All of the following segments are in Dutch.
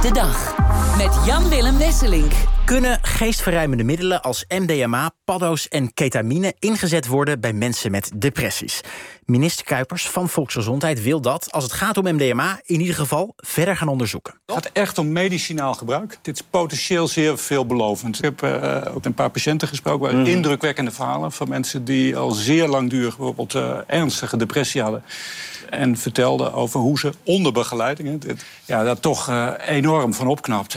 de dag. Met Jan-Willem Wesselink. Kunnen geestverruimende middelen als MDMA, paddo's en ketamine ingezet worden bij mensen met depressies? Minister Kuipers van Volksgezondheid wil dat, als het gaat om MDMA, in ieder geval verder gaan onderzoeken. Het gaat echt om medicinaal gebruik. Dit is potentieel zeer veelbelovend. Ik heb uh, ook een paar patiënten gesproken, waar mm. indrukwekkende verhalen van mensen die al zeer langdurig bijvoorbeeld uh, ernstige depressie hadden. En vertelden over hoe ze onder begeleiding ja, daar toch uh, enorm van opknapt.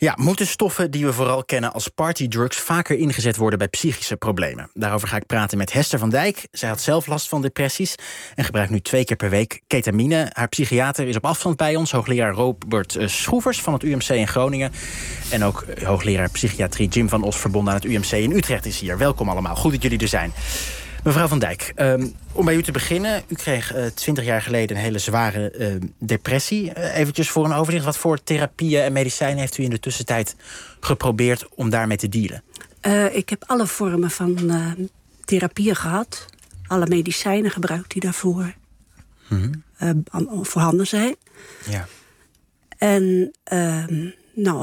Ja, moeten stoffen die we vooral kennen als partydrugs vaker ingezet worden bij psychische problemen? Daarover ga ik praten met Hester van Dijk. Zij had zelf last van depressies en gebruikt nu twee keer per week ketamine. Haar psychiater is op afstand bij ons, hoogleraar Robert eh, Schroevers van het UMC in Groningen. En ook eh, hoogleraar psychiatrie Jim van Os, verbonden aan het UMC in Utrecht, is hier. Welkom allemaal, goed dat jullie er zijn. Mevrouw van Dijk, um, om bij u te beginnen. U kreeg uh, 20 jaar geleden een hele zware uh, depressie. Uh, eventjes voor een overzicht. Wat voor therapieën en medicijnen heeft u in de tussentijd geprobeerd om daarmee te dealen? Uh, ik heb alle vormen van therapieën gehad. Alle medicijnen gebruikt die daarvoor mm -hmm. voorhanden zijn. Ja. En ehm, nou,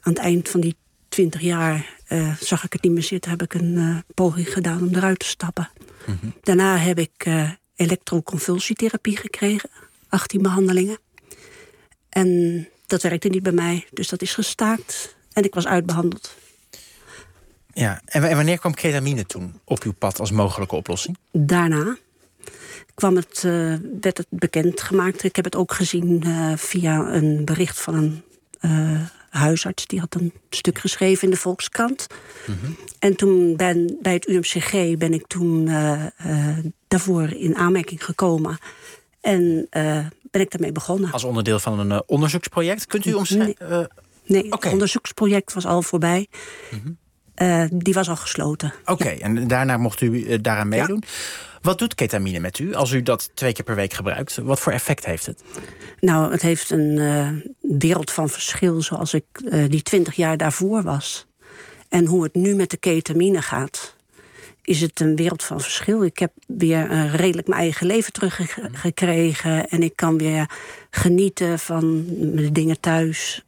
aan het eind van die 20 jaar uh, zag ik het niet meer zitten, heb ik een uh, poging gedaan om eruit te stappen. Mm -hmm. Daarna heb ik uh, elektroconvulsietherapie gekregen, 18 behandelingen. En dat werkte niet bij mij, dus dat is gestaakt en ik was uitbehandeld. Ja, en wanneer kwam ketamine toen op uw pad als mogelijke oplossing? Daarna kwam het, werd het bekendgemaakt. Ik heb het ook gezien via een bericht van een huisarts. Die had een stuk geschreven in de Volkskrant. Mm En toen ben, bij het UMCG ben ik toen uh, uh, daarvoor in aanmerking gekomen. En uh, ben ik daarmee begonnen. Als onderdeel van een onderzoeksproject? Kunt u omschrijven? Nee, nee okay. het onderzoeksproject was al voorbij. Mm -hmm. die was al gesloten. Oké, okay, ja. en daarna mocht u daaraan meedoen. Ja. Wat doet ketamine met u als u dat twee keer per week gebruikt? Wat voor effect heeft het? Nou, het heeft een uh, wereld van verschil zoals ik uh, die twintig jaar daarvoor was. En hoe het nu met de ketamine gaat is het een wereld van verschil. Ik heb weer uh, redelijk mijn eigen leven teruggekregen. En ik kan weer genieten van de dingen thuis.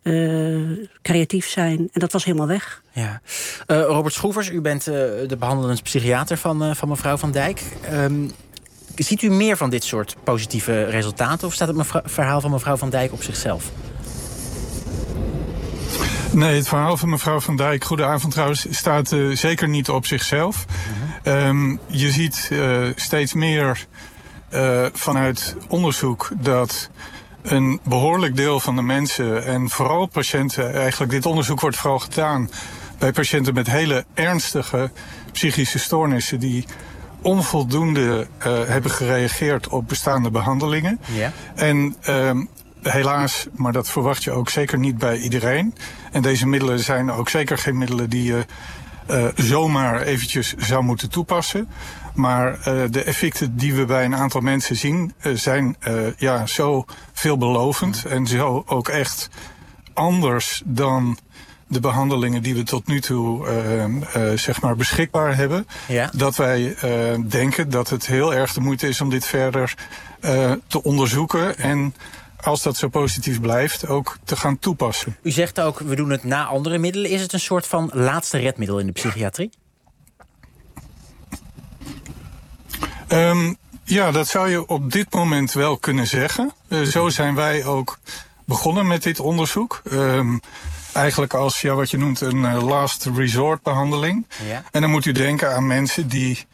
Creatief zijn. En dat was helemaal weg. Ja. Uh, Robert Schroevers, u bent de behandelend psychiater van, van mevrouw Van Dijk. Um, ziet u meer van dit soort positieve resultaten? Of staat het verhaal van mevrouw Van Dijk op zichzelf? Nee, het verhaal van mevrouw Van Dijk, goedenavond trouwens, staat zeker niet op zichzelf. -huh. um, je ziet steeds meer vanuit onderzoek dat een behoorlijk deel van de mensen en vooral patiënten, eigenlijk dit onderzoek wordt vooral gedaan bij patiënten met hele ernstige psychische stoornissen die onvoldoende hebben gereageerd op bestaande behandelingen. Ja. En um, helaas, maar dat verwacht je ook zeker niet bij iedereen. En deze middelen zijn ook zeker geen middelen die je uh, zomaar eventjes zou moeten toepassen. Maar uh, de effecten die we bij een aantal mensen zien, zijn ja, zo veelbelovend en zo ook echt anders dan de behandelingen die we tot nu toe zeg maar beschikbaar hebben. Ja. Dat wij denken dat het heel erg de moeite is om dit verder te onderzoeken en als dat zo positief blijft, ook te gaan toepassen. U zegt ook, we doen het na andere middelen. Is het een soort van laatste redmiddel in de psychiatrie? Um, ja, dat zou je op dit moment wel kunnen zeggen. Uh, zo zijn wij ook begonnen met dit onderzoek. Um, eigenlijk als ja, wat je noemt een uh, last resort behandeling. Ja. En dan moet u denken aan mensen die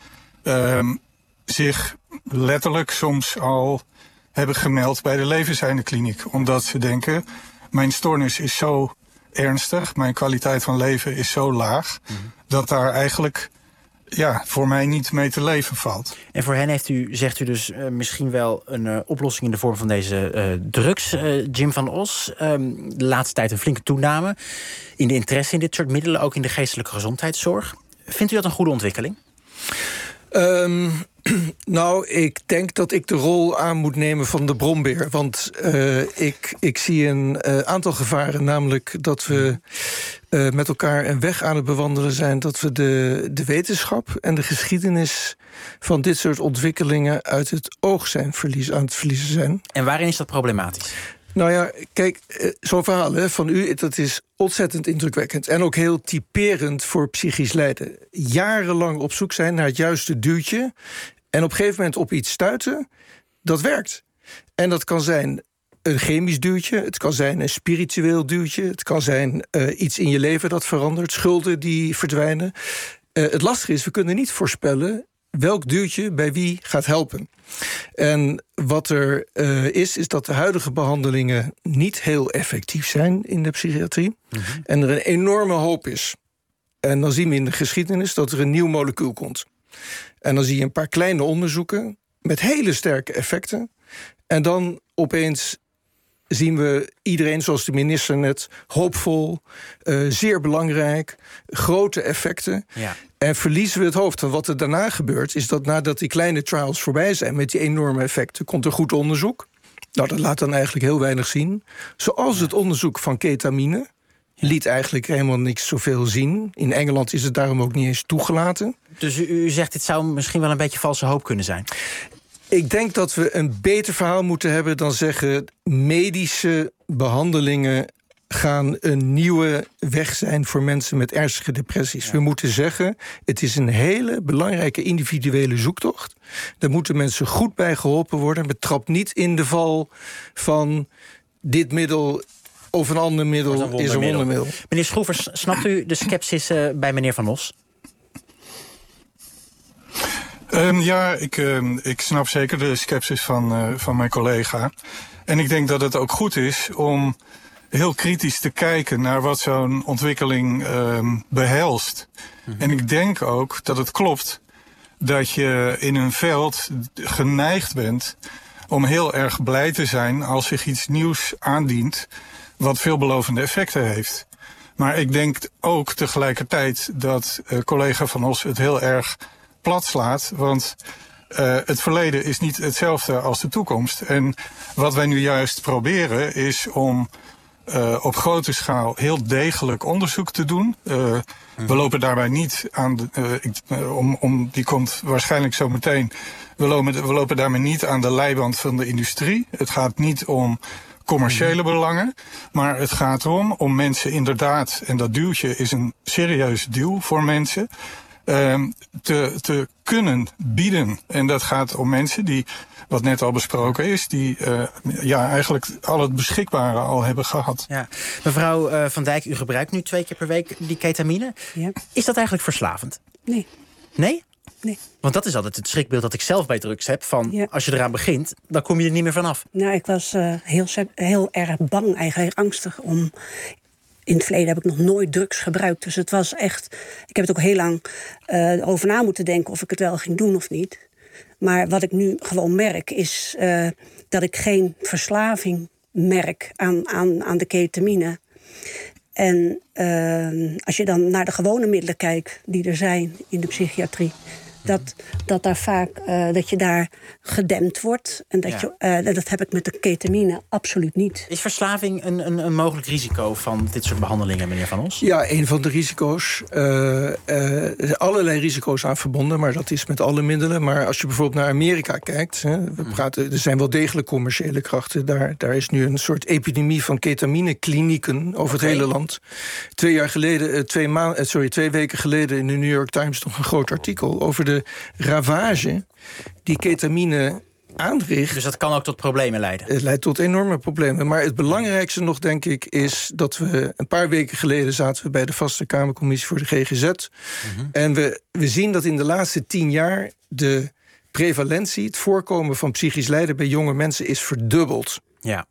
um, zich letterlijk soms al hebben gemeld bij de Levenseindekliniek. Omdat ze denken, mijn stoornis is zo ernstig, mijn kwaliteit van leven is zo laag, mm -hmm. dat daar eigenlijk ja, voor mij niet mee te leven valt. En voor hen heeft u, zegt u dus, uh, misschien wel een uh, oplossing in de vorm van deze uh, drugs. Jim van Os, um, de laatste tijd een flinke toename in de interesse in dit soort middelen, ook in de geestelijke gezondheidszorg. Vindt u dat een goede ontwikkeling? Um, nou, ik denk dat ik de rol aan moet nemen van de bronbeer. Want uh, ik, ik zie een uh, aantal gevaren. Namelijk dat we uh, met elkaar een weg aan het bewandelen zijn... dat we de, de wetenschap en de geschiedenis van dit soort ontwikkelingen... uit het oog zijn verlies, aan het verliezen zijn. En waarin is dat problematisch? Nou ja, kijk, eh, zo'n verhaal hè, van u, dat is ontzettend indrukwekkend. En ook heel typerend voor psychisch lijden. Jarenlang op zoek zijn naar het juiste duwtje. En op een gegeven moment op iets stuiten, dat werkt. En dat kan zijn een chemisch duwtje, het kan zijn een spiritueel duwtje, het kan zijn uh, iets in je leven dat verandert, schulden die verdwijnen. Uh, het lastige is, we kunnen niet voorspellen welk duwtje bij wie gaat helpen. En wat er uh, is, is dat de huidige behandelingen niet heel effectief zijn in de psychiatrie. Mm -hmm. En er een enorme hoop is. En dan zien we in de geschiedenis dat er een nieuw molecuul komt. En dan zie je een paar kleine onderzoeken met hele sterke effecten. En dan opeens zien we iedereen, zoals de minister net, hoopvol, uh, zeer belangrijk, grote effecten. Ja. En verliezen we het hoofd. En wat er daarna gebeurt, is dat nadat die kleine trials voorbij zijn met die enorme effecten, komt er goed onderzoek. Nou, dat laat dan eigenlijk heel weinig zien. Zoals het onderzoek van ketamine. Liet eigenlijk helemaal niks zoveel zien. In Engeland is het daarom ook niet eens toegelaten. Dus u, u zegt, dit zou misschien wel een beetje valse hoop kunnen zijn? Ik denk dat we een beter verhaal moeten hebben dan zeggen... medische behandelingen gaan een nieuwe weg zijn voor mensen met ernstige depressies. Ja. We moeten zeggen, het is een hele belangrijke individuele zoektocht. Daar moeten mensen goed bij geholpen worden. Betrap niet in de val van dit middel of een ander middel een is een wondermiddel. Meneer Schroevers, snapt u de sceptisch uh, bij meneer Van Os? Um, ja, ik, uh, ik snap zeker de sceptisch van, uh, van mijn collega. En ik denk dat het ook goed is om heel kritisch te kijken naar wat zo'n ontwikkeling um, behelst. Mm -hmm. En ik denk ook dat het klopt dat je in een veld geneigd bent om heel erg blij te zijn als zich iets nieuws aandient wat veelbelovende effecten heeft. Maar ik denk ook tegelijkertijd dat uh, collega Van Os het heel erg plat slaat. Want uh, het verleden is niet hetzelfde als de toekomst. En wat wij nu juist proberen is om uh, op grote schaal heel degelijk onderzoek te doen. Uh, we lopen daarbij niet aan de, uh, om, om, die komt waarschijnlijk zo meteen. We lopen, we lopen daarmee niet aan de leiband van de industrie. Het gaat niet om commerciële belangen. Maar het gaat erom om mensen inderdaad, en dat duwtje is een serieus duw voor mensen. Um, te, te kunnen bieden. En dat gaat om mensen die, wat net al besproken is, die uh, ja, eigenlijk al het beschikbare al hebben gehad. Ja. Mevrouw uh, Van Dijk, u gebruikt nu twee keer per week die ketamine. Ja. Is dat eigenlijk verslavend? Nee. Nee? Nee. Want dat is altijd het schrikbeeld dat ik zelf bij drugs heb. Van Ja. als je eraan begint, dan kom je er niet meer vanaf. Nou, ik was uh, heel, heel erg bang, eigenlijk angstig om. In het verleden heb ik nog nooit drugs gebruikt. Dus het was echt. Ik heb het ook heel lang uh, over na moeten denken of ik het wel ging doen of niet. Maar wat ik nu gewoon merk, is uh, dat ik geen verslaving merk aan, aan, aan de ketamine. En uh, als je dan naar de gewone middelen kijkt die er zijn in de psychiatrie, dat, dat, daar vaak, uh, dat je daar gedempt wordt. En dat, Ja. je, uh, dat heb ik met de ketamine absoluut niet. Is verslaving een, een, een mogelijk risico van dit soort behandelingen, meneer Van Os? Ja, een van de risico's. Uh, er zijn allerlei risico's aan verbonden, maar dat is met alle middelen. Maar als je bijvoorbeeld naar Amerika kijkt, hè, we praten, er zijn wel degelijk commerciële krachten. Daar, daar is nu een soort epidemie van ketamineklinieken over het hele land. Twee jaar geleden, eh, twee, maan, eh, sorry, twee weken geleden in de New York Times nog een groot artikel over de ravage die ketamine aanricht. Dus dat kan ook tot problemen leiden. Het leidt tot enorme problemen. Maar het belangrijkste nog, denk ik, is dat we een paar weken geleden zaten we bij de Vaste Kamercommissie voor de GGZ. En we, we zien dat in de laatste tien jaar de prevalentie, het voorkomen van psychisch lijden bij jonge mensen is verdubbeld. Ja,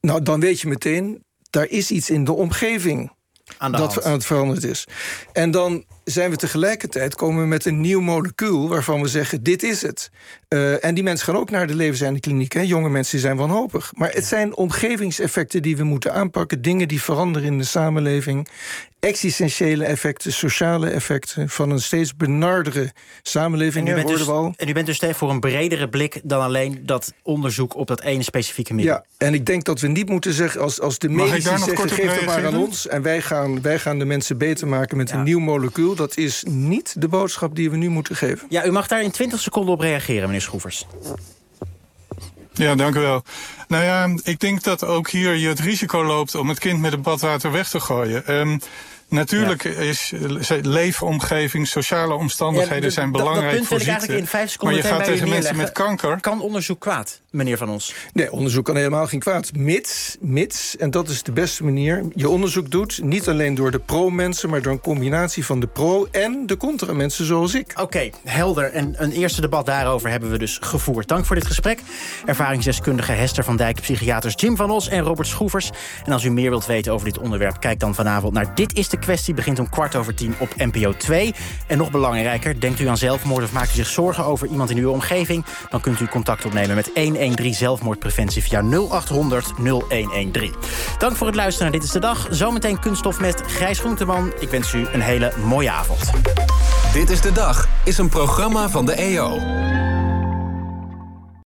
Nou, dan weet je meteen, daar is iets in de omgeving aan de dat hand. aan het veranderd is. En dan zijn we tegelijkertijd komen we met een nieuw molecuul waarvan we zeggen: dit is het. Uh, en die mensen gaan ook naar de levenseinde kliniek. Hè. Jonge mensen zijn wanhopig. Maar het zijn omgevingseffecten die we moeten aanpakken. Dingen die veranderen in de samenleving. Existentiële effecten, sociale effecten van een steeds benardere samenleving. En u, bent dus, en u bent dus voor een bredere blik dan alleen dat onderzoek op dat ene specifieke middel. Ja, en ik denk dat we niet moeten zeggen als, als de medici zeggen: geef het maar aan ons. En wij gaan, wij gaan de mensen beter maken met Ja. een nieuw molecuul. Dat is niet de boodschap die we nu moeten geven. Ja, u mag daar in 20 seconden op reageren, meneer Schroevers. Ja, dank u wel. Nou ja, ik denk dat ook hier je het risico loopt om het kind met het badwater weg te gooien. Um, Natuurlijk is leefomgeving, sociale omstandigheden zijn belangrijk dat, voor ziekte. in vijf seconden maar je gaat tegen mensen met kanker. Kan onderzoek kwaad, meneer Van Ons? Nee, onderzoek kan helemaal geen kwaad. Mits, mits, en dat is de beste manier, je onderzoek doet... niet alleen door de pro-mensen, maar door een combinatie van de pro- en de contra-mensen zoals ik. Oké, helder. En een eerste debat daarover hebben we dus gevoerd. Dank voor dit gesprek. Ervaringsdeskundige Hester van Dijk, psychiaters Jim van Os en Robert Schroevers. En als u meer wilt weten over dit onderwerp... kijk dan vanavond naar Dit is de kwestie begint om kwart over tien op NPO 2. En nog belangrijker, denkt u aan zelfmoord of maakt u zich zorgen over iemand in uw omgeving... dan kunt u contact opnemen met 113 zelfmoordpreventie via 0800 0113. Dank voor het luisteren naar Dit is de Dag. Zometeen kunststof met Grijs Groenteman. Ik wens u een hele mooie avond. Dit is de Dag is een programma van de EO.